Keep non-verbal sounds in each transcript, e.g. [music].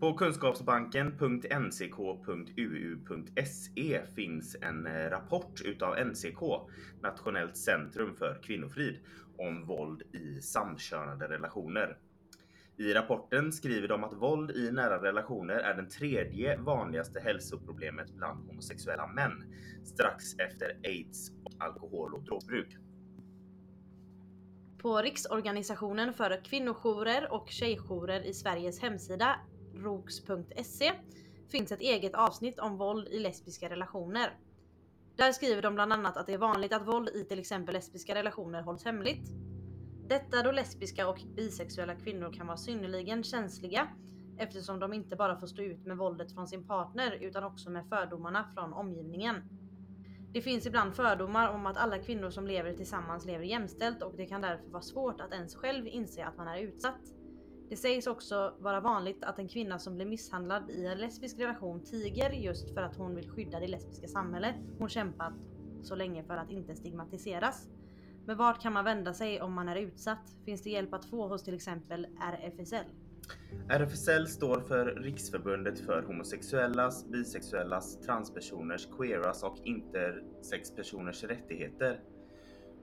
På kunskapsbanken.nck.uu.se finns en eh, rapport utav NCK, Nationellt centrum för kvinnofrid, om våld i samkönade relationer. I rapporten skriver de att våld i nära relationer är den tredje vanligaste hälsoproblemet bland homosexuella män, strax efter aids och alkohol och drogbruk. På Riksorganisationen för kvinnojourer och tjejjourer i Sveriges hemsida roks.se finns ett eget avsnitt om våld i lesbiska relationer. Där skriver de bland annat att det är vanligt att våld i till exempel lesbiska relationer hålls hemligt. Detta då lesbiska och bisexuella kvinnor kan vara synnerligen känsliga eftersom de inte bara får stå ut med våldet från sin partner utan också med fördomarna från omgivningen. Det finns ibland fördomar om att alla kvinnor som lever tillsammans lever jämställt och det kan därför vara svårt att ens själv inse att man är utsatt. Det sägs också vara vanligt att en kvinna som blir misshandlad i en lesbisk relation tiger just för att hon vill skydda det lesbiska samhälle hon kämpat så länge för att inte stigmatiseras. Men vart kan man vända sig om man är utsatt? Finns det hjälp att få hos till exempel RFSL? RFSL står för Riksförbundet för homosexuellas, bisexuellas, transpersoners, queeras och intersexpersoners rättigheter.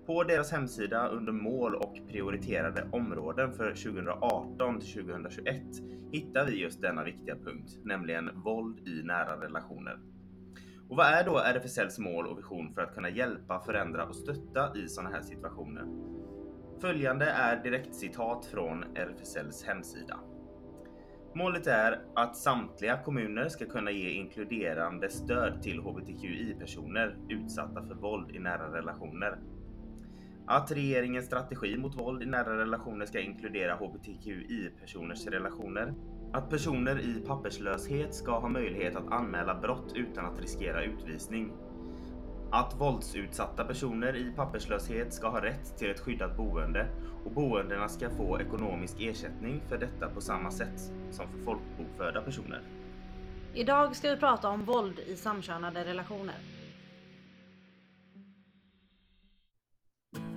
På deras hemsida under mål och prioriterade områden för 2018 till 2021 hittar vi just denna viktiga punkt, nämligen våld i nära relationer. Och vad är då RFSLs mål och vision för att kunna hjälpa, förändra och stötta i sådana här situationer? Följande är direktcitat från RFSLs hemsida. Målet är att samtliga kommuner ska kunna ge inkluderande stöd till hbtqi-personer utsatta för våld i nära relationer. Att regeringens strategi mot våld i nära relationer ska inkludera hbtqi-personers relationer. Att personer i papperslöshet ska ha möjlighet att anmäla brott utan att riskera utvisning. Att våldsutsatta personer i papperslöshet ska ha rätt till ett skyddat boende och boendena ska få ekonomisk ersättning för detta på samma sätt som för folkbokförda personer. Idag ska vi prata om våld i samkönade relationer.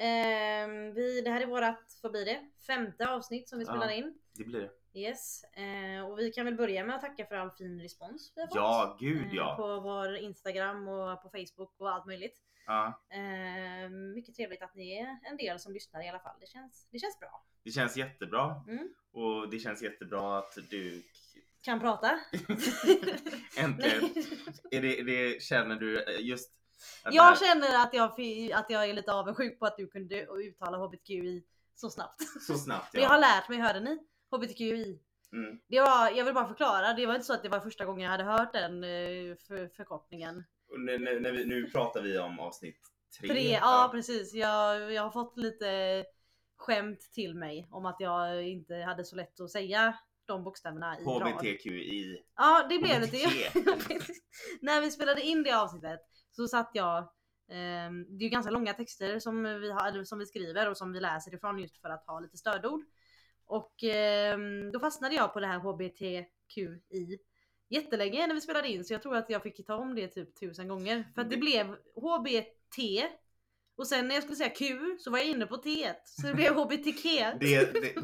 Ehm, vi, det här är vårat, vad blir det? Femte avsnitt som vi Ja. spelar in. Det blir det. Yes. Eh, och vi kan väl börja med att tacka för all fin respons vi har fått. Ja, gud Eh, ja. På vår Instagram och på Facebook och allt möjligt. ja. Eh, mycket trevligt att ni är en del som lyssnar i alla fall. Det känns, det känns bra. Det känns jättebra. Mm. Och det känns jättebra att du Kan prata. [laughs] äntligen, [laughs] är det, är det, känner du eh, just Jag känner att jag, att jag är lite avundsjuk på att du kunde uttala HBTQI så snabbt. så snabbt [laughs] För jag har ja. lärt mig, hörde ni? HBTQI. Mm. Det var, jag vill bara förklara, det var inte så att det var första gången jag hade hört den eh, för, förkortningen. Nu, nu, när vi, nu pratar vi om avsnitt tre. Tre, ja precis. Jag, jag har fått lite skämt till mig om att jag inte hade så lätt att säga de bokstäverna i rad. HBTQI. Ja det blev lite HBTQ. [laughs] När vi spelade in det avsnittet så satt jag ehm, det är ju ganska långa texter som vi, har, som vi skriver och som vi läser ifrån just för att ha lite stödord. Och ehm, då fastnade jag på det här HBTQI jättelänge när vi spelade in så jag tror att jag fick ta om det typ tusen gånger. För att det Det- blev HBT och sen när jag skulle säga Q så var jag inne på T så det blev HBTQ. Det, det, det,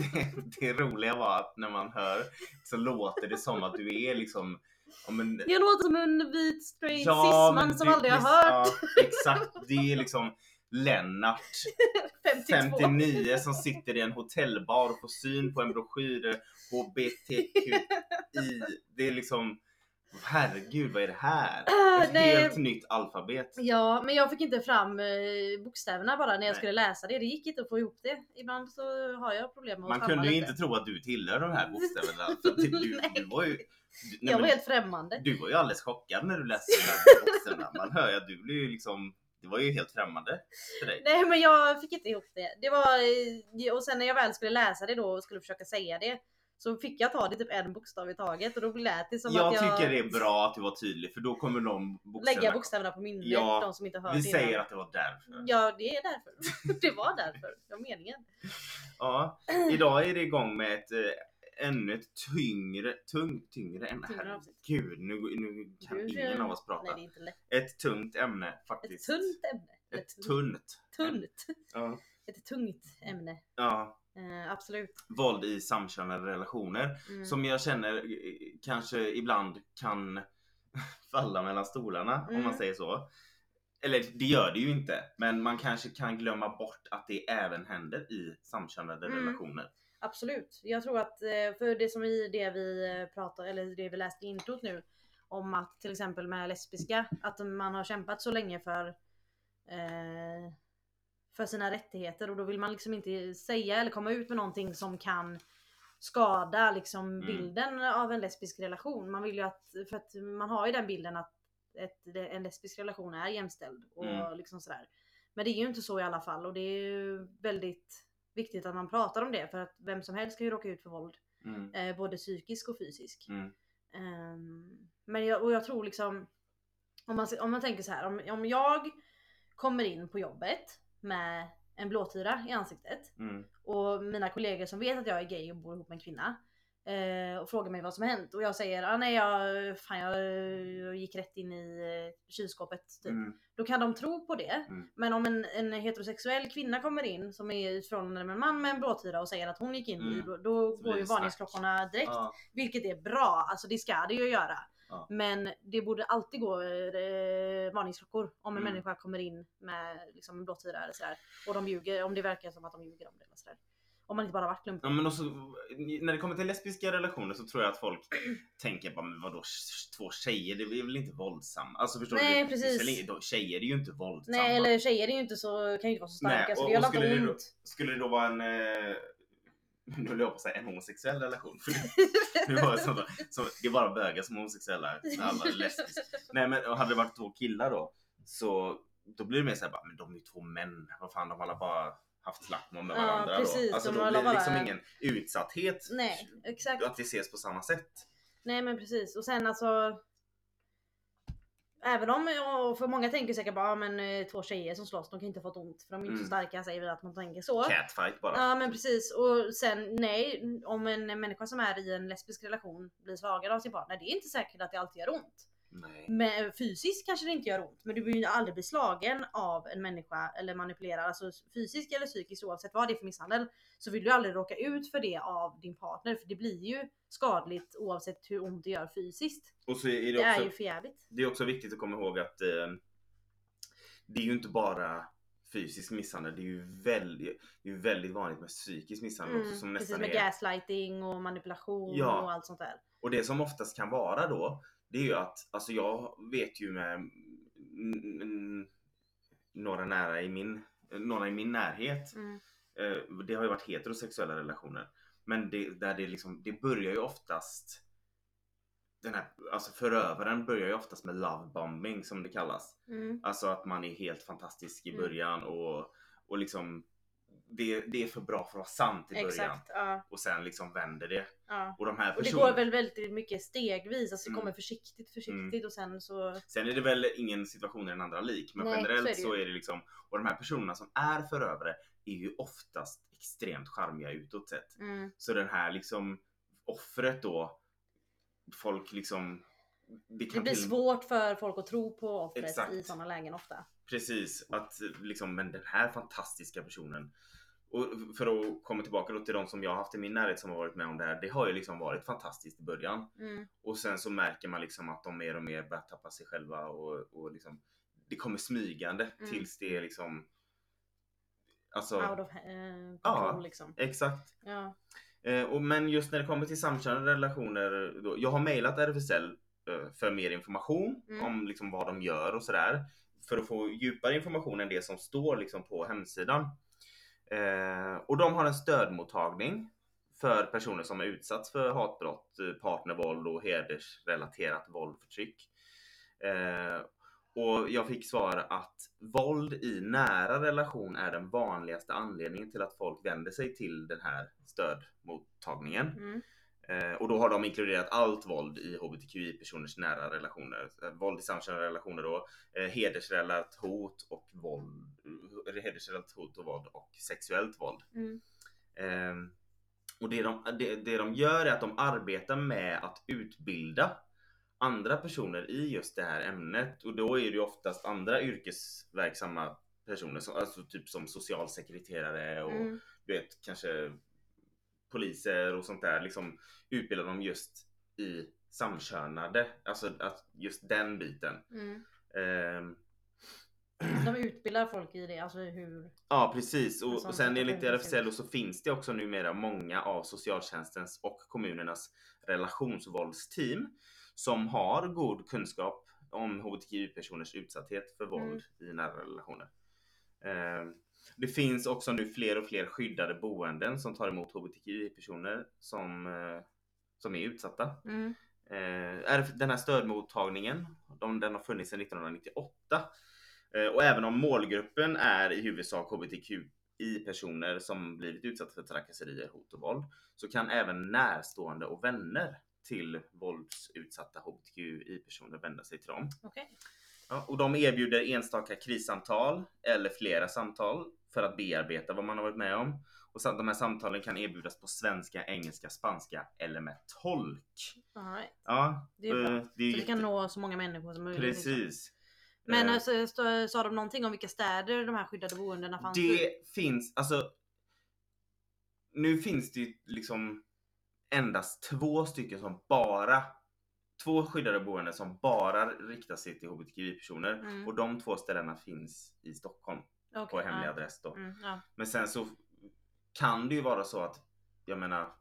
det roliga var att när man hör så låter det som att du är liksom ja, men, Jag låter som en vit straight Ja, cis-man som aldrig har hört Ja, exakt, det är liksom Lennart [laughs] 52. 59 som sitter i en hotellbar och får syn på en broschyr HBTQI. Det är liksom Herregud, vad är det här? Ah, Ett nej. helt nytt alfabet. Ja, men jag fick inte fram eh, bokstäverna bara när jag Nej. skulle läsa det. Det gick inte att få ihop det. Ibland så har jag problem med att Man kunde ju inte tro att du tillhör de här bokstäverna. För att [laughs] du, du, du var ju... Du, nej, Jag var helt främmande. du var ju alldeles chockad när du läste de här. [laughs] Man hör ju att du blev ju liksom... Det var ju helt främmande för dig. Nej men jag fick inte ihop det. Det var, eh, och sen när jag väl skulle läsa det då och skulle försöka säga det så fick jag ta det typ en bokstav i taget och då lät det som jag att jag tycker det är bra att du var tydlig för då kommer de bokstäverna. lägga bokstäverna på minnet, Ja, de som inte hört Vi innan. säger att det var därför. Ja, det är därför. [laughs] Det var därför. Det var meningen. Ja, idag är det igång med ett eh, ännu ett tyngre, tungt, tyngre ämne. Tyngre Herregud, avsnitt. Gud, nu, nu kan Du- ingen av oss Nej, prata. det är inte lätt. Ett tungt ämne Ett faktiskt. tunt ämne. Ett tunt. Tunt. Ja. Ett tungt ämne. ja. Eh, absolut. Våld i samkönade relationer. Mm. Som jag känner eh, kanske ibland kan [laughs] falla mellan stolarna om man Mm. säger så. Eller det gör det ju inte, men man kanske kan glömma bort att det även händer i samkönade Mm. relationer. Absolut. Jag tror att eh, för det som i det vi eh, pratar eller det vi läste i introt nu om att till exempel med lesbiska att man har kämpat så länge för eh, för sina rättigheter och då vill man liksom inte säga eller komma ut med någonting som kan skada liksom Mm. bilden av en lesbisk relation. Man vill ju att, för att man har ju den bilden att ett, en lesbisk relation är jämställd och Mm. liksom sådär. Men det är ju inte så i alla fall och det är ju väldigt viktigt att man pratar om det för att vem som helst kan ju råka ut för våld. Mm. Eh, både psykisk och fysisk. Mm. Ehm, men jag, och jag tror liksom om man, om man tänker så här, om, om jag kommer in på jobbet med en blåtira i ansiktet Mm. och mina kollegor som vet att jag är gay och bor ihop med en kvinna eh, och frågar mig vad som har hänt och jag säger ah, nej jag, fan, jag, jag gick rätt in i eh, kylskåpet typ. Mm. Då kan de tro på det. Mm. Men om en, en heterosexuell kvinna kommer in som är i förhållande med en man med en blåtira och säger att hon gick in i, Mm. då, då blir går ju snack. varningsklockorna direkt. Ja. Vilket är bra, alltså det ska det ju göra. Ja. Men det borde alltid gå eh, varningsklockor om en Mm. människa kommer in med liksom, en blåtira eller sådär. Och de ljuger, om det verkar som att de ljuger om det. Eller sådär. Om man inte bara varit klumpig. Ja, men också, när det kommer till lesbiska relationer så tror jag att folk [clears throat] tänker bara, men vadå två tjejer, det är väl inte våldsamma? Alltså förstår Nej, du? precis. Tjejer är ju inte våldsamma. Nej eller tjejer är ju inte så, kan ju inte vara så starka Nej, så och- det gör och skulle det då-. Skulle det då vara en, eh, [laughs] nu höll jag på att säga en homosexuell relation. För det, [laughs] var sånt, så det är bara bögar som är homosexuella, alla är lesbiska. [laughs] Nej men hade det varit två killar då, så då blir det mer såhär, bara, men de är ju två män, vad fan de alla bara haft slagsmål med Ja, varandra precis, då. Alltså då blir det bara- liksom ingen utsatthet. Nej, exakt. Att det ses på samma sätt. Nej men precis och sen alltså Även om, och för många tänker säkert bara, "Ja, men eh, två tjejer som slåss, de kan inte ha fått ont för de är inte så Mm. starka säger vi att man tänker så. Catfight bara. Ja men precis och sen nej, om en människa som är i en lesbisk relation blir svagare av sin partner, det är inte säkert att det alltid gör ont. Nej. Men fysiskt kanske det inte gör ont, men du vill ju aldrig bli slagen av en människa eller manipulerad, alltså fysiskt eller psykiskt oavsett vad det är för misshandel. Så vill du aldrig råka ut för det av din partner, för det blir ju skadligt oavsett hur ont det gör fysiskt. Och så är det Det också är ju förjävligt. Det är också viktigt att komma ihåg att eh, det är ju inte bara fysisk misshandel, det är ju väldigt, det är väldigt vanligt med psykisk misshandel också som Mm, precis nästan med är... gaslighting och manipulation Ja. och allt sånt där. Och det som oftast kan vara då, det är ju att, alltså jag vet ju med några nära i min, några i min närhet, Mm. eh, det har ju varit heterosexuella relationer. Men det, där det liksom, det börjar ju oftast den här, alltså förövaren börjar ju oftast med love bombing som det kallas. Mm. Alltså att man är helt fantastisk i Mm. början och, och liksom det, det är för bra för att vara sant i början. Exakt. Ja, Och sen liksom vänder det. ja. Och de här Och det går väl väldigt mycket stegvis, alltså det Mm. kommer försiktigt försiktigt och sen så... Sen är det väl ingen situation i den andra lik. Men Nej, så är generellt så är det liksom. Och de här personerna som är förövare är ju oftast extremt charmiga utåt sett. Mm. Så den här liksom offret då. Folk liksom. Det Det blir till, svårt för folk att tro på offret Exakt. i sådana lägen ofta. Precis, att liksom, men den här fantastiska personen. Och för att komma tillbaka då till de som jag har haft i min närhet som har varit med om det här. Det har ju liksom varit fantastiskt i början. Mm. Och sen så märker man liksom att de mer och mer börjar tappa sig själva och, och liksom Det kommer smygande Mm. tills det är liksom Alltså Out of eh, control liksom. exakt. Ja. Eh, och, men just när det kommer till samkönade relationer. Då, jag har mejlat RFSL eh, för mer information Mm. om liksom vad de gör och sådär. För att få djupare information än det som står liksom på hemsidan. Eh, och de har en stödmottagning för personer som har utsatts för hatbrott, eh, partnervåld och hedersrelaterat våld och förtryck. Eh, och jag fick svar att våld i nära relation är den vanligaste anledningen till att folk vänder sig till den här stödmottagningen. Mm. Eh, och då har de inkluderat allt våld i hbtqi-personers nära relationer. Eh, våld i samkönade relationer då, eh, hedersrelaterat hot och våld, hedersrelaterat våld och sexuellt våld. Mm. Eh, och det de, det, det de gör är att de arbetar med att utbilda andra personer i just det här ämnet och då är det ju oftast andra yrkesverksamma personer, som, alltså typ som socialsekreterare och Mm. du vet kanske poliser och sånt där liksom utbildar dem just i samkönade, alltså att just den biten. Mm. Ehm, De utbildar folk i det, alltså hur... Ja precis och, sån och sen enligt RFSL så finns det också numera många av socialtjänstens och kommunernas relationsvåldsteam som har god kunskap om hbtqi-personers utsatthet för våld i nära relationer. Eh, Det finns också nu fler och fler skyddade boenden som tar emot hbtqi-personer som, eh, som är utsatta. Mm. Eh, är den här stödmottagningen, de, den har funnits sedan 1998. Eh, och även om målgruppen är i huvudsak hbtqi-personer som blivit utsatta för trakasserier, hot och våld, så kan även närstående och vänner till våldsutsatta hbtqi-personer vända sig till dem. Okej. Ja, och de erbjuder enstaka krissamtal eller flera samtal för att bearbeta vad man har varit med om. Och så, de här samtalen kan erbjudas på svenska, engelska, spanska eller med tolk. All right. Ja, Det är bra. eh, det är Så det kan jätte- nå så många människor som möjligt. liksom. Precis. Men Eh, alltså, sa de någonting om vilka städer de här skyddade boendena fanns i? det finns, alltså. Nu finns det ju liksom endast två stycken som bara Två skyddade boenden som bara riktar sig till hbtqi-personer Mm. och de två ställena finns i Stockholm Okej, på hemlig ja. adress då. Mm, ja. Men sen så kan det ju vara så att, jag menar,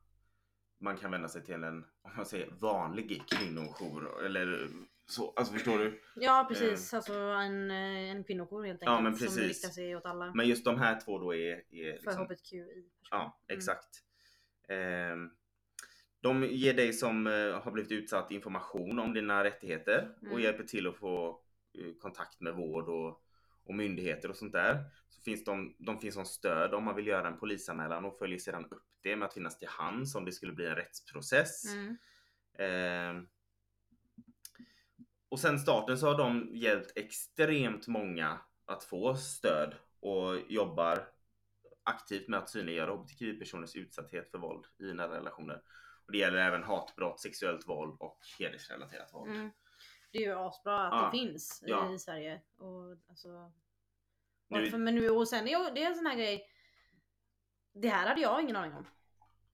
man kan vända sig till en, om man säger vanlig kvinnojour eller så. Alltså förstår du? ja precis, alltså en, eh, en kvinnojour helt enkelt. Ja, men Som precis. riktar sig åt alla. Men just de här två då är, är för liksom, hbtqi. Ja, Mm. exakt. Ehm, de ger dig som eh, har blivit utsatt information om dina rättigheter och Mm. hjälper till att få eh, kontakt med vård och, och myndigheter och sånt där. Så finns de, de finns som stöd om man vill göra en polisanmälan och följer sedan upp det med att finnas till hands om det skulle bli en rättsprocess. Mm. Ehm, och sen starten så har de hjälpt extremt många att få stöd och jobbar aktivt med att synliggöra hbtqi-personers utsatthet för våld i nära relationer. Och det gäller även hatbrott, sexuellt våld och hedersrelaterat våld. Mm. Det är ju asbra att Ja. det finns i- Ja. i Sverige. Och, alltså, Nu- för, men nu, och sen det är en sån här grej. Det här hade jag ingen aning om.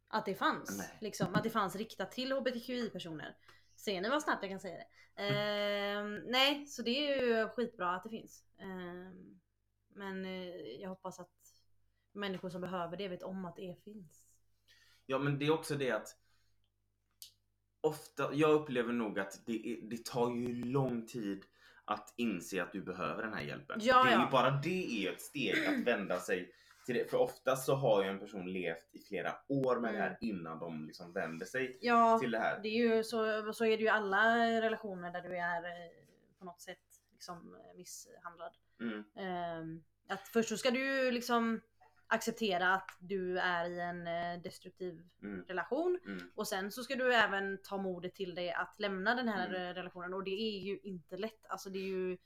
Att det fanns. Nej. Liksom, att det fanns riktat till hbtqi-personer. Ser ni vad snabbt jag kan säga det? Ehm, nej, så det är ju skitbra att det finns. Ehm, men eh, jag hoppas att människor som behöver det vet om att det finns. Ja men det är också det att ofta, jag upplever nog att det, det tar ju lång tid att inse att du behöver den här hjälpen. Ja, det är ja. ju bara det är ett steg att vända sig till. För oftast så har ju en person levt i flera år med det här innan de liksom vänder sig Ja, till det här. det är ju så, så är det ju i alla relationer där du är eh, på något sätt liksom eh, misshandlad. Mm. Ehm, att först så ska du ju liksom acceptera att du är i en eh, destruktiv Mm. relation Mm. och sen så ska du även ta modet till dig att lämna den här Mm. relationen och det är ju inte lätt. Alltså det är ju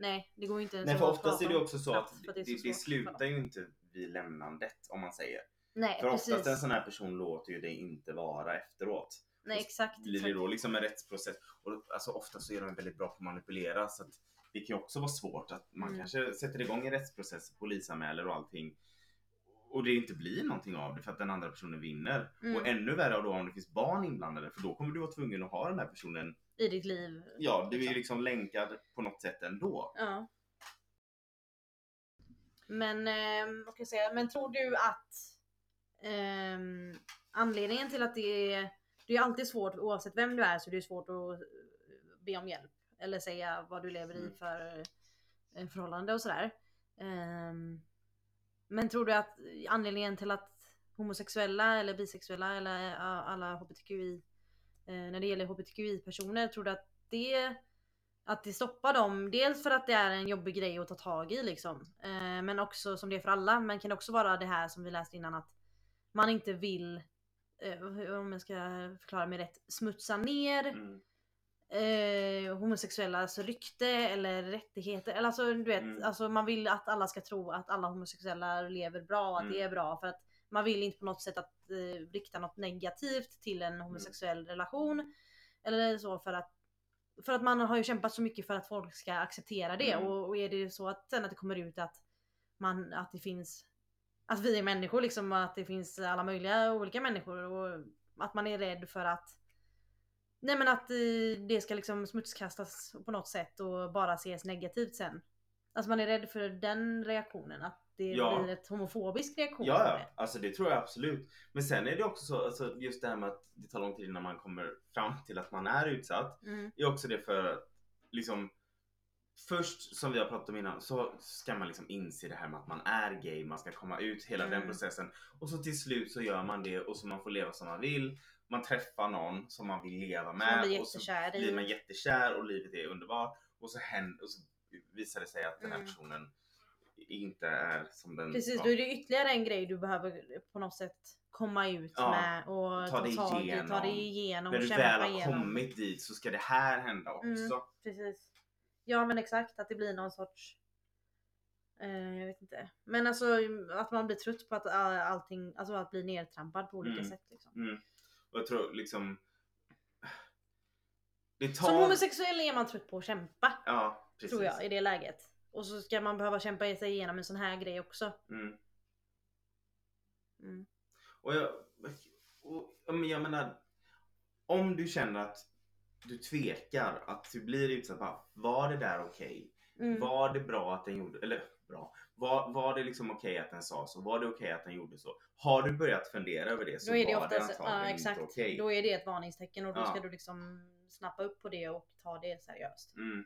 Nej, det går inte ens Nej för oftast är det också så att det, så det, slutar ju inte vid lämnandet om man säger. Nej, För oftast precis. en sån här person låter ju det inte vara efteråt. Nej, exakt. blir det då liksom en rättsprocess. Och alltså ofta så är de väldigt bra på att manipulera så att det kan ju också vara svårt att man Mm. kanske sätter igång en rättsprocess, polisanmäler och allting och det inte blir någonting av det för att den andra personen vinner. Mm. Och ännu värre då om det finns barn inblandade för då kommer du vara tvungen att ha den här personen, I ditt liv. ja du är ju liksom. liksom länkad på något sätt ändå. Ja. Men, eh, vad ska jag säga, men tror du att ehm, anledningen till att det är, det är alltid svårt oavsett vem du är så är det svårt att be om hjälp. Eller säga vad du lever i Mm. för eh, förhållande och sådär. Ehm, men tror du att anledningen till att homosexuella eller bisexuella eller eh, alla hbtqi, eh, när det gäller hbtqi-personer, tror du att det att det stoppar dem, dels för att det är en jobbig grej att ta tag i liksom. Eh, men också som det är för alla, men kan det också vara det här som vi läste innan att man inte vill eh, om jag ska förklara mig rätt, smutsa ner Mm. eh, homosexuellas rykte eller rättigheter. Eller alltså, du vet, Mm. alltså, man vill att alla ska tro att alla homosexuella lever bra och att det Mm. är bra. För att man vill inte på något sätt att eh, rikta något negativt till Mm. en homosexuell relation. Eller så för att för att man har ju kämpat så mycket för att folk ska acceptera det Mm. och, och är det så att sen att det kommer ut att man, att det finns att vi är människor liksom att det finns alla möjliga olika människor och att man är rädd för att Nej men att eh, det ska liksom smutskastas på något sätt och bara ses negativt sen. Alltså man är rädd för den reaktionen, att det Ja. blir ett homofobisk reaktion. Ja, ja, det. alltså det tror jag absolut. Men sen är det också så, alltså just det här med att det tar lång tid innan man kommer fram till att man är utsatt. Mm. är också det för liksom Först som vi har pratat om innan så ska man liksom inse det här med att man är gay, man ska komma ut hela den Mm. processen och så till slut så gör man det och så man får leva som man vill. Man träffar någon som man vill leva med blir och så blir man jättekär och livet är underbart och så, händer, och så visar det sig att den här Mm. personen inte är som den Precis, ja. då är det ytterligare en grej du behöver på något sätt komma ut Ja, med och ta dig tag i, ta igenom. dig igenom När du väl har igenom. kommit dit så ska det här hända också. Mm. Precis. Ja men exakt, att det blir någon sorts eh, jag vet inte. Men alltså att man blir trött på att all- allting, alltså att bli nedtrampad på olika Mm. sätt. Liksom. Mm. Och jag tror liksom det tar... Som homosexuell är man trött på att kämpa. Ja, precis. Tror jag i det läget. Och så ska man behöva kämpa sig igenom en sån här grej också. Mm. Mm. Och jag, och, ja, jag menar, om du känner att du tvekar, att du blir utsatt, bara, var det där okej? Mm. Var det bra att den gjorde, eller bra, var, var det liksom okej att den sa så? Var det okej att den gjorde så? Har du börjat fundera över det så Då är det var oftast, det ja antagligen exakt. inte okej. Då är det ett varningstecken och då Ja. ska du liksom snappa upp på det och ta det seriöst. Mm.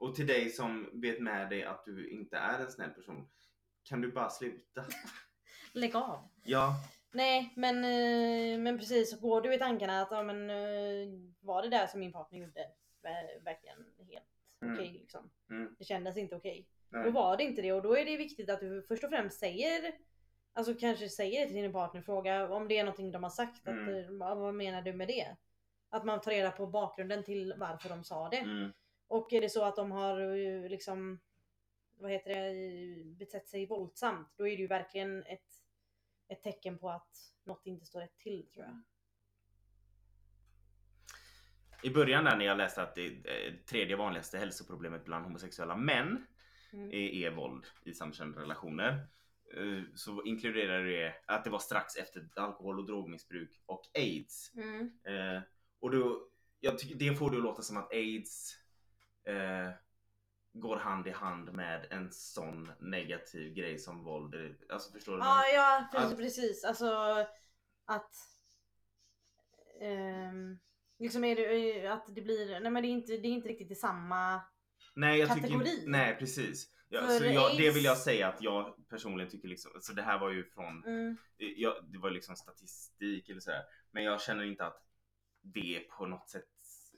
Eh, Och till dig som vet med dig att du inte är en snäll person, kan du bara sluta? [laughs] Lägg av. Ja, Nej men, eh, men precis, så går du i tankarna att ja, men, eh, var det där som min partner gjorde ver- verkligen helt Mm. okej liksom. Mm. Det kändes inte okej. nej. Då var det inte det och då är det viktigt att du först och främst säger Alltså kanske säger det till din partner, fråga om det är någonting de har sagt. Att, Mm. eh, vad vad menar du med det? Att man tar reda på bakgrunden till varför de sa det. Mm. Och är det så att de har eh, liksom vad heter det, betett sig våldsamt, då är det ju verkligen ett, ett tecken på att något inte står rätt till tror jag. I början där när jag läste att det eh, tredje vanligaste hälsoproblemet bland homosexuella män Mm. är, är våld i samkönade relationer. eh, Så inkluderar det att det var strax efter alkohol och drogmissbruk och aids. Mm. Eh, och då, jag tycker det får det att låta som att aids eh, går hand i hand med en sån negativ grej som våld. Alltså förstår du? Ja, ja precis, Att- precis. Alltså att ehm, liksom är det att det blir, nej men det är inte, det är inte riktigt i samma nej, jag kategori. tycker Nej precis. Ja, så jag, det vill jag säga att jag personligen tycker liksom, så det här var ju från mm, jag, det var liksom statistik eller sådär. Men jag känner inte att det på något sätt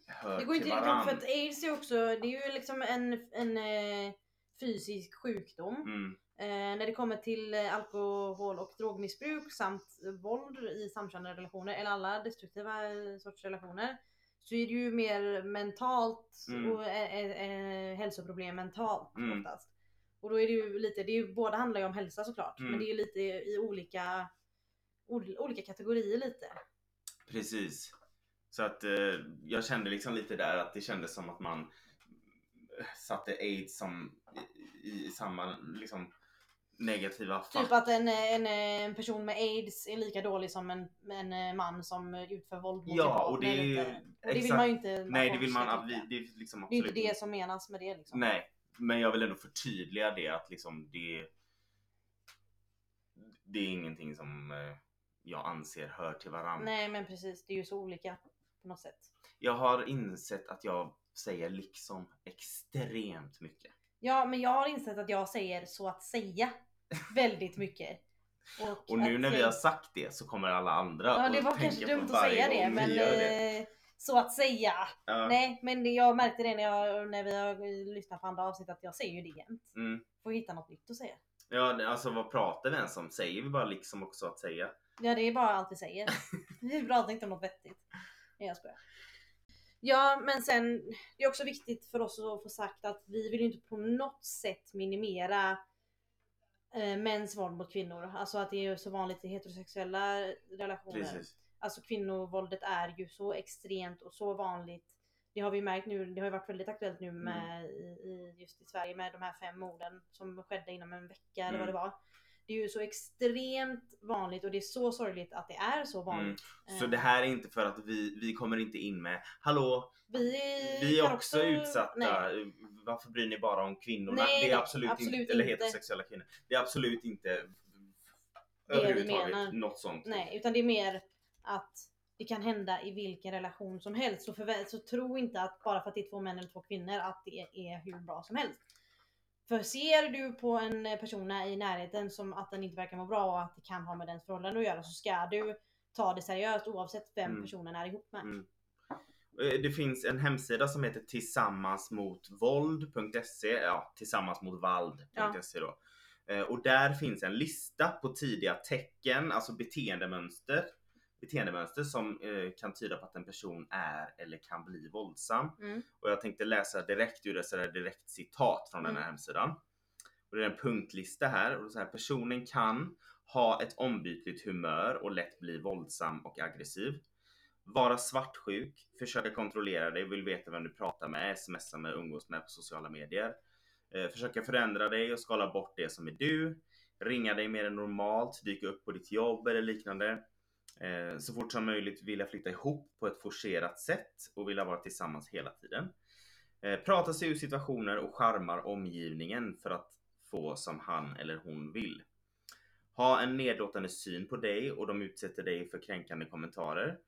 hör Det går till ihop för att aids är också, det är ju liksom en, en eh, fysisk sjukdom. Mm, Eh, när det kommer till eh, alkohol och drogmissbruk samt våld i samkönade relationer, eller alla destruktiva eh, sorts relationer, så är det ju mer mentalt Mm. och eh, hälsoproblem mentalt Mm. oftast. Och då är det ju lite, det är ju, båda handlar ju om hälsa såklart, Mm. men det är ju lite i olika, ol- olika kategorier lite. precis. Så att eh, jag kände liksom lite där att det kändes som att man eh, satte aids som i, i samma liksom negativa fack. Typ att en, en, en person med aids är lika dålig som en, en man som utför våld mot Ja, och det är och det vill exakt- man ju inte Nej det vill man tycka. det är liksom Det är absolut inte det som menas med det liksom. Nej, men jag vill ändå förtydliga det att liksom det det är ingenting som eh, jag anser hör till varandra. Nej men precis, det är ju så olika på något sätt. Jag har insett att jag säger liksom extremt mycket. Ja men jag har insett att jag säger så att säga väldigt [laughs] mycket. Och, Och nu när vi har sagt det så kommer alla andra Ja det var kanske dumt att säga det men det. eh, så att säga. Ja. Nej men jag märkte det när, jag, när vi har lyssnat på andra avsnitt att jag säger ju det jämt. Mm. Får hitta något nytt att säga. Ja, alltså vad pratar vi ens om? Säger vi bara liksom också att säga? Ja det är bara allt vi säger. [laughs] Vi pratar inte om något vettigt. Nej jag skojar. Ja men sen, det är också viktigt för oss att få sagt att vi vill ju inte på något sätt minimera eh, mäns våld mot kvinnor. Alltså att det är så vanligt i heterosexuella relationer. Precis. Alltså kvinnovåldet är ju så extremt och så vanligt. Det har vi märkt nu, det har ju varit väldigt aktuellt nu med, i, i, just i Sverige med de här fem morden som skedde inom en vecka eller vad Mm. det var. Det är ju så extremt vanligt och det är så sorgligt att det är så vanligt. Så Eh, det här är inte för att vi, vi kommer inte in med Hallå, vi, vi är kan också, utsatta. Nej. Varför bryr ni bara om kvinnorna? Nej, det är absolut, absolut inte, eller heterosexuella kvinnor. Det är absolut inte Det överhuvudtaget menar. något sånt. Nej, utan det är mer att det kan hända i vilken relation som helst. Så, så tro inte att bara för att det är två män eller två kvinnor att det är hur bra som helst. För ser du på en person i närheten som att den inte verkar må bra och att det kan ha med dens förhållande att göra så ska du ta det seriöst oavsett vem Mm. personen är ihop med. Mm. Eh, Det finns en hemsida som heter tillsammansmotvåld.se, ja tillsammansmotvald.se då. Eh, Och där finns en lista på tidiga tecken, alltså beteendemönster, beteendemönster som eh, kan tyda på att en person är eller kan bli våldsam. Mm. Och jag tänkte läsa direkt ur ett sådär direkt citat från den här Mm. hemsidan. Och det är en punktlista här och så här, personen kan ha ett ombytligt humör och lätt bli våldsam och aggressiv. Vara svartsjuk, försöka kontrollera dig, vill veta vem du pratar med, smsa med, umgås med på sociala medier. Eh, försöka förändra dig och skala bort det som är du. Ringa dig mer än normalt, dyka upp på ditt jobb eller liknande. Eh, så fort som möjligt vilja flytta ihop på ett forcerat sätt och vilja vara tillsammans hela tiden. Eh, prata sig ur situationer och charmar omgivningen för att få som han eller hon vill. Ha en nedlåtande syn på dig och de utsätter dig för kränkande kommentarer.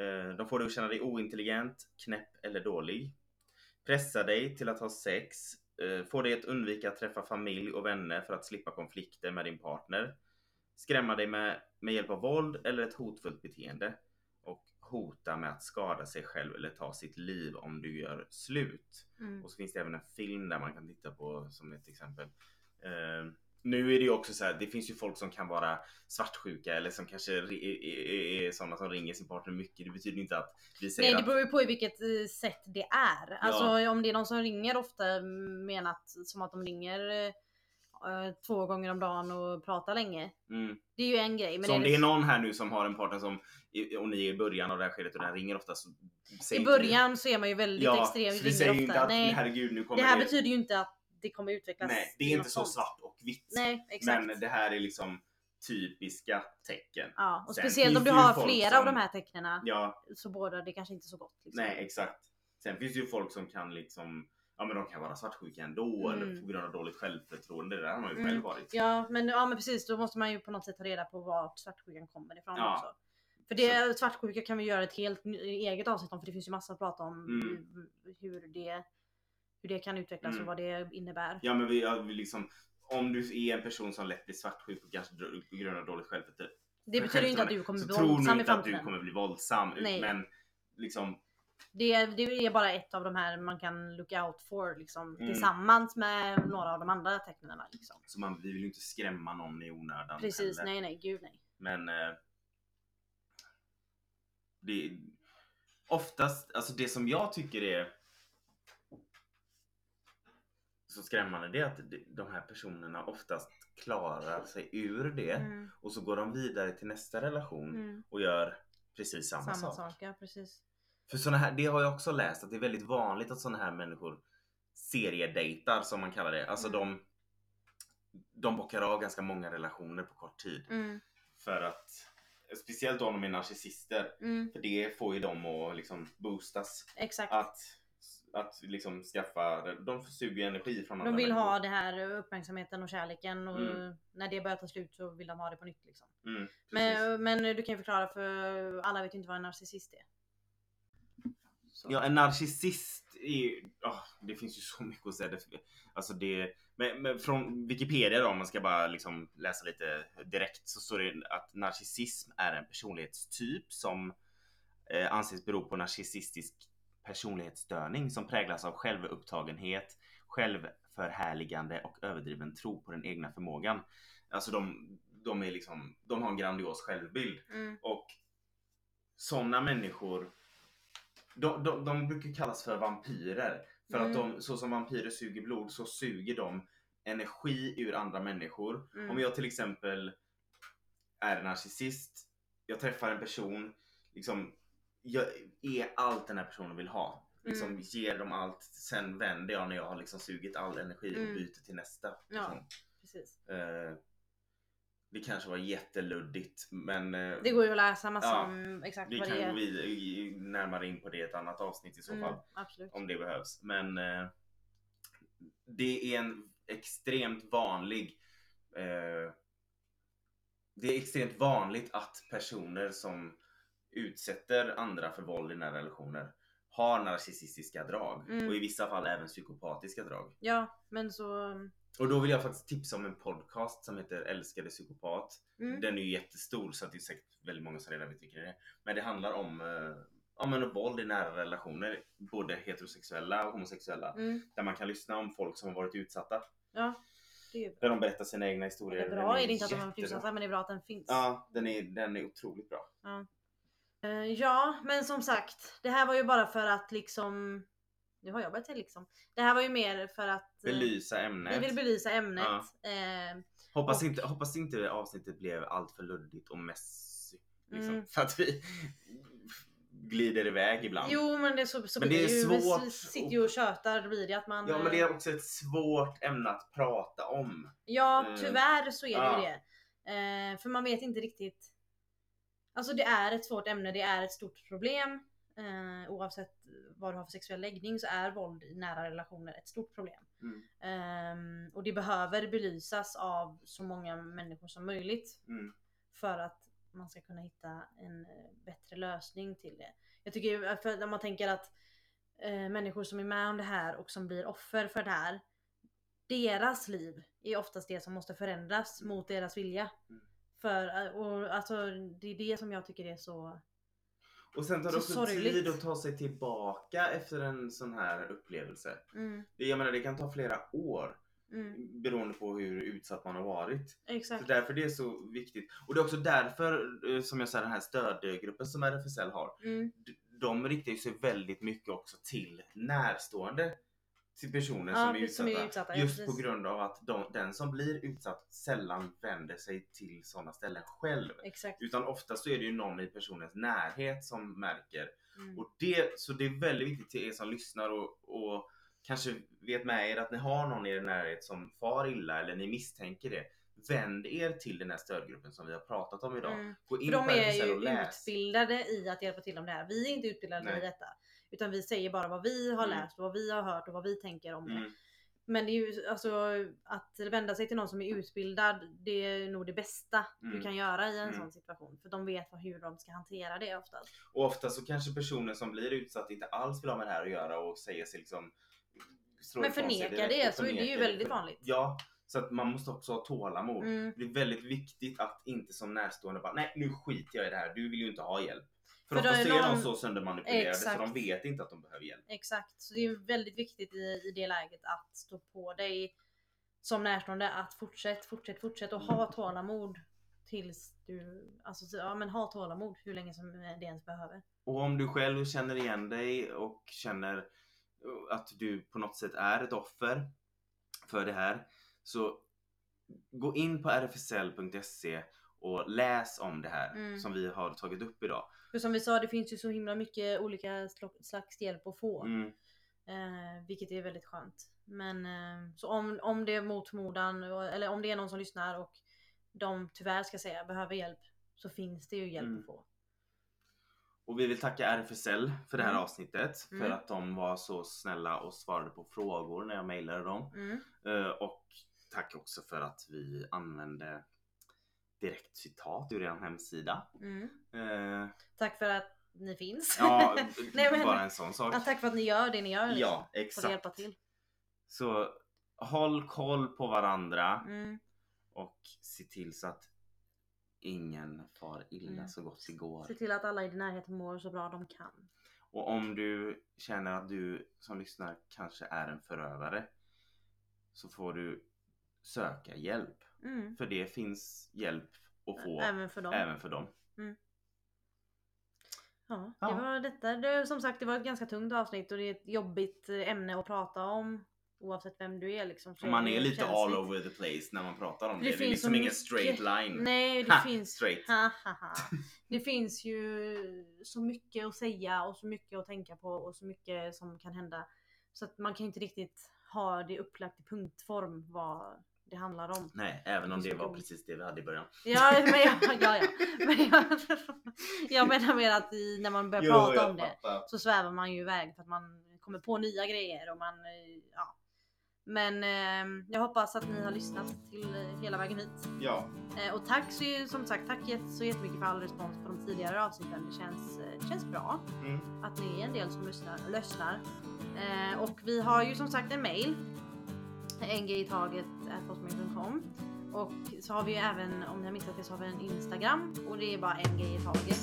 Eh, De får dig att känna dig ointelligent, knäpp eller dålig. Pressa dig till att ha sex. Eh, få dig att undvika att träffa familj och vänner för att slippa konflikter med din partner. Skrämma dig med, med hjälp av våld eller ett hotfullt beteende. Och hota med att skada sig själv eller ta sitt liv om du gör slut. Mm. Och så finns det även en film där man kan titta på som ett exempel. Eh, nu är det ju också så här, det finns ju folk som kan vara svartsjuka eller som kanske är, är, är sådana som ringer sin partner mycket. Det betyder inte att vi säger Nej det beror ju på i vilket eh, sätt det är. Alltså om det är någon som ringer ofta menat som att de ringer eh, två gånger om dagen och pratar länge. mm. Det är ju en grej. Men Så om är det är någon här nu som har en partner som och ni är i början av det här skedet och den ringer ofta så I det. början så är man ju väldigt ja, extrem. så vi säger ju inte att Nej, herregud nu kommer det här betyder ju inte att det kommer utvecklas. Nej, det är inte så sånt. svart och vitt. Nej, exakt. Men det här är liksom typiska tecken. Ja, och Sen speciellt om du det har flera som- av de här tecknen Ja, så båda det kanske inte så gott. Liksom. nej exakt. Sen finns det ju folk som kan liksom Ja men de kan vara svartsjuka ändå Mm. eller på grund av dåligt självförtroende. Det där har man ju Mm. själv varit. Ja men, ja men precis, då måste man ju på något sätt ta reda på vart svartsjukan kommer ifrån Ja. också. För det svartsjuka kan vi göra ett helt eget avsnitt om för det finns ju massa att prata om Mm. hur, det, hur det kan utvecklas Mm. och vad det innebär. Ja men vi, ja, vi liksom om du är en person som lätt blir svartsjuk på, kanske på grund av dåligt självförtroende. Det betyder ju inte att du kommer så bli tror våldsam i inte att du framtiden. kommer bli våldsam. Nej. Men liksom Det, det är bara ett av de här man kan look out for liksom, Mm. tillsammans med några av de andra tecknen. Liksom. så man, vi vill ju inte skrämma någon i onödan. Precis, heller. nej nej gud nej. Men eh, det oftast, alltså det som jag tycker är så skrämmande det är att de här personerna oftast klarar sig ur det Mm. och så går de vidare till nästa relation Mm. och gör precis samma, Samma sak. sak, ja precis. För såna här, det har jag också läst att det är väldigt vanligt att såna här människor seriedejtar som man kallar det. Alltså Mm. de de bockar av ganska många relationer på kort tid. Mm. För att Speciellt om de är narcissister. Mm. För det får ju dem att liksom boostas. Exakt. Att, att liksom skaffa, de suger energi från andra De vill människor. ha det här uppmärksamheten och kärleken och Mm. när det börjar ta slut så vill de ha det på nytt. Liksom. Mm. Men, men du kan ju förklara för alla vet ju inte vad en narcissist är. Så. Ja, en narcissist är ju- ah, det finns ju så mycket att säga. Alltså det, men, men från Wikipedia då, om man ska bara liksom läsa lite direkt så står det att narcissism är en personlighetstyp som eh, anses bero på narcissistisk personlighetsstörning som präglas av självupptagenhet, självförhärligande och överdriven tro på den egna förmågan. Alltså de de, är liksom, de har en grandios självbild. Mm. Och sådana människor, de, de, de brukar kallas för vampyrer. För att Mm. de, så som vampyrer suger blod så suger de energi ur andra människor. Mm. Om jag till exempel är en narcissist, jag träffar en person, liksom, jag är allt den här personen vill ha. Liksom, Mm. Ger dem allt, sen vänder jag när jag har liksom sugit all energi och Mm. byter till nästa. Ja. Liksom. Precis. Eh, det kanske var jätteluddigt men eh, Det går ju att läsa massa Ja, om exakt vi vad det kan gå är. vidare, i- närmare in på det i ett annat avsnitt i så Mm, fall. absolut. Om det behövs. Men eh, det är en extremt vanlig eh, Det är extremt vanligt att personer som utsätter andra för våld i nära relationer har narcissistiska drag Mm. och i vissa fall även psykopatiska drag. Ja, men så... Och då vill jag faktiskt tipsa om en podcast som heter Älskade psykopat. Mm. Den är ju jättestor så att det är säkert väldigt många som redan vet vilken det är. Men det handlar om, eh, om en våld i nära relationer. Både heterosexuella och homosexuella. Mm. Där man kan lyssna om folk som har varit utsatta. Ja, det är bra. Där de berättar sina egna historier. Det är bra Den är det inte att de har jättebra. utsatta men det är bra att den finns. Ja, den är, den är otroligt bra. Eh, ja, men som sagt, det här var ju bara för att liksom... Nu har jag börjat liksom. Det här var ju mer för att eh, Belysa ämnet. vi vill belysa ämnet. Ja. Eh, hoppas, och- inte, hoppas inte avsnittet blev allt för luddigt och messy. Liksom. Mm. För att vi glider iväg ibland. jo men det är så, så Men det är ju. Vi svårt s- sitter ju och tjötar, blir det att man... Ja men eh, det är också ett svårt ämne att prata om. Ja, Eh, tyvärr så är det ja. ju det. Eh, för man vet inte riktigt. Alltså det är ett svårt ämne, det är ett stort problem. Eh, oavsett vad du har för sexuell läggning så är våld i nära relationer ett stort problem. Mm. Ehm, och det behöver belysas av så många människor som möjligt Mm. för att man ska kunna hitta en eh, bättre lösning till det. Jag tycker för när man tänker att eh, människor som är med om det här och som blir offer för det här. Deras liv är oftast det som måste förändras Mm. mot deras vilja. Mm. För eh, och, alltså, det är det som jag tycker är så... Och sen tar det Så också sorgligt. tid att ta sig tillbaka efter en sån här upplevelse. Mm, Det- Jag menar det kan ta flera år mm, beroende på hur utsatt man har varit. Så exakt. därför det är så viktigt. Och det är också därför eh, som jag säger den här stödgruppen som RFSL har. Mm, De riktar sig väldigt mycket också till närstående till personer Ja, som, är precis, som utsatta, är utsatta, ja, Just precis. på grund av att de, den som blir utsatt sällan vänder sig till sådana ställen själv. exakt. Utan ofta så är det ju någon i personens närhet som märker. Mm, Och det, så det är väldigt viktigt till er som lyssnar och, och kanske vet med er att ni har någon i er närhet som far illa eller ni misstänker det. Vänd er till den här stödgruppen som vi har pratat om idag. mm. Gå in För de på är och ju läs. utbildade i att hjälpa till om det här. Vi är inte utbildade Nej. i detta. Utan vi säger bara vad vi har Mm. läst och vad vi har hört och vad vi tänker om det. Mm, Men det är ju alltså att vända sig till någon som är utbildad. Det är nog det bästa du Mm. kan göra i en Mm. sån situation. För de vet hur de ska hantera det oftast. Och ofta så kanske personen som blir utsatt inte alls vill ha med det här att göra och säger sig liksom Men förneka det, så är det ju väldigt vanligt. Ja, så att man måste också ha tålamod. Mm. Det är väldigt viktigt att inte som närstående bara nej nu skiter jag i det här, du vill ju inte ha hjälp. För, För då ofta är så de så söndermanipulerade så Exakt. de vet inte att de behöver hjälp. Exakt. Så det är väldigt viktigt i, i det läget att stå på dig som närstående att fortsätt, fortsätt, fortsätt och ha tålamod tills du, alltså så- ja men ha tålamod hur länge som det ens behöver. Och om du själv känner igen dig och känner uh, att du på något sätt är ett offer för det här så gå in på rfsl.se och läs om det här Mm. som vi har tagit upp idag. För som vi sa, det finns ju så himla mycket olika sl- slags hjälp att få. Mm. Eh, vilket är väldigt skönt. Men eh, så om, om det är mot förmodan, eller om det är någon som lyssnar och de tyvärr ska säga behöver hjälp så finns det ju hjälp Mm. att få. Och vi vill tacka RFSL för det här Mm. avsnittet för Mm. att de var så snälla och svarade på frågor när jag mejlade dem. Eh, Och tack också för att vi använde direkt citat ur er hemsida. Mm. Eh, Tack för att ni finns. Ja, [laughs] Nej, men- bara en sån sak. Ja, tack för att ni gör det ni gör. Liksom, Ja, för att exakt. hjälpa till. Så håll koll på varandra Mm. och se till så att ingen far illa Mm. så gott det går. Se till att alla i din närhet mår så bra de kan. Och om du känner att du som lyssnar kanske är en förövare så får du söka hjälp. Mm. För det finns hjälp att få Även för dem. även för dem. Ja, Ja. det var detta. Det, som sagt, det var ett ganska tungt avsnitt och det är ett jobbigt ämne att prata om. Oavsett vem du är liksom. Man är lite känsligt. all over the place när man pratar om det. Det Det, är finns liksom ingen straight line. Nej, det Ha, finns... straight. Ha, ha. Det finns ju så mycket att säga och så mycket att tänka på och så mycket som kan hända. Så att man kan inte riktigt ha det upplagt i punktform vad det handlar om. Nej, även om Det var precis det vi hade i början. Ja, men [laughs] jag, ja, ja. Men jag, jag menar mer att i, när man börjar prata om det så svävar man ju iväg för att man kommer på nya grejer och man, eh, ja. Men eh, jag hoppas att ni har lyssnat till eh, hela vägen hit. Ja, Eh, och tack så, som sagt, tack så jättemycket för all respons på de tidigare avsnitten. Det känns, eh, känns bra mm. att ni är en del som lyssnar. lyssnar. Eh, och vi har ju som sagt en mail. ngitaget.com Och så har vi ju även, om ni har missat det, så har vi en Instagram. Och det är bara en grej i taget.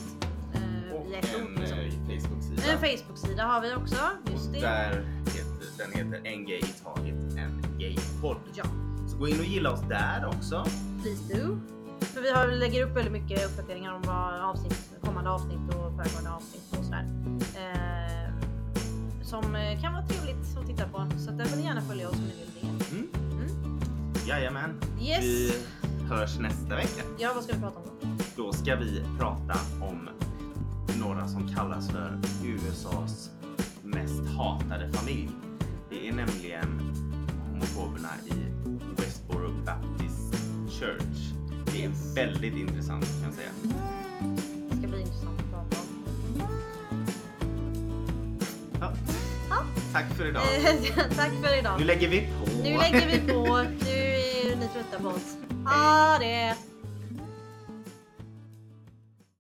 Eh, och i ett en liksom. eh, Facebook-sida. En Facebook-sida har vi också. Just Och det. där heter, den heter En gay i taget, en gaypodd. Ja, Så gå in och gilla oss där också. please do. För vi har, lägger upp väldigt mycket uppdateringar om vad avsnitt, kommande avsnitt och föregående avsnitt och sådär. Eh, som eh, kan vara trevligt att titta på. Så där får ni gärna följa oss om ni vill det. Jajamän. Yes! Vi hörs nästa vecka. Ja, vad ska vi prata om då? Då ska vi prata om några som kallas för USAs mest hatade familj. Det är nämligen homofoberna i Westboro Baptist Church. Det är väldigt intressant kan jag säga. Det ska bli intressant att prata om. Ja. Ja. Tack för idag. [laughs] Tack för idag. Nu lägger vi på. Nu lägger vi på. Nu är ni trötta på oss. Ha det!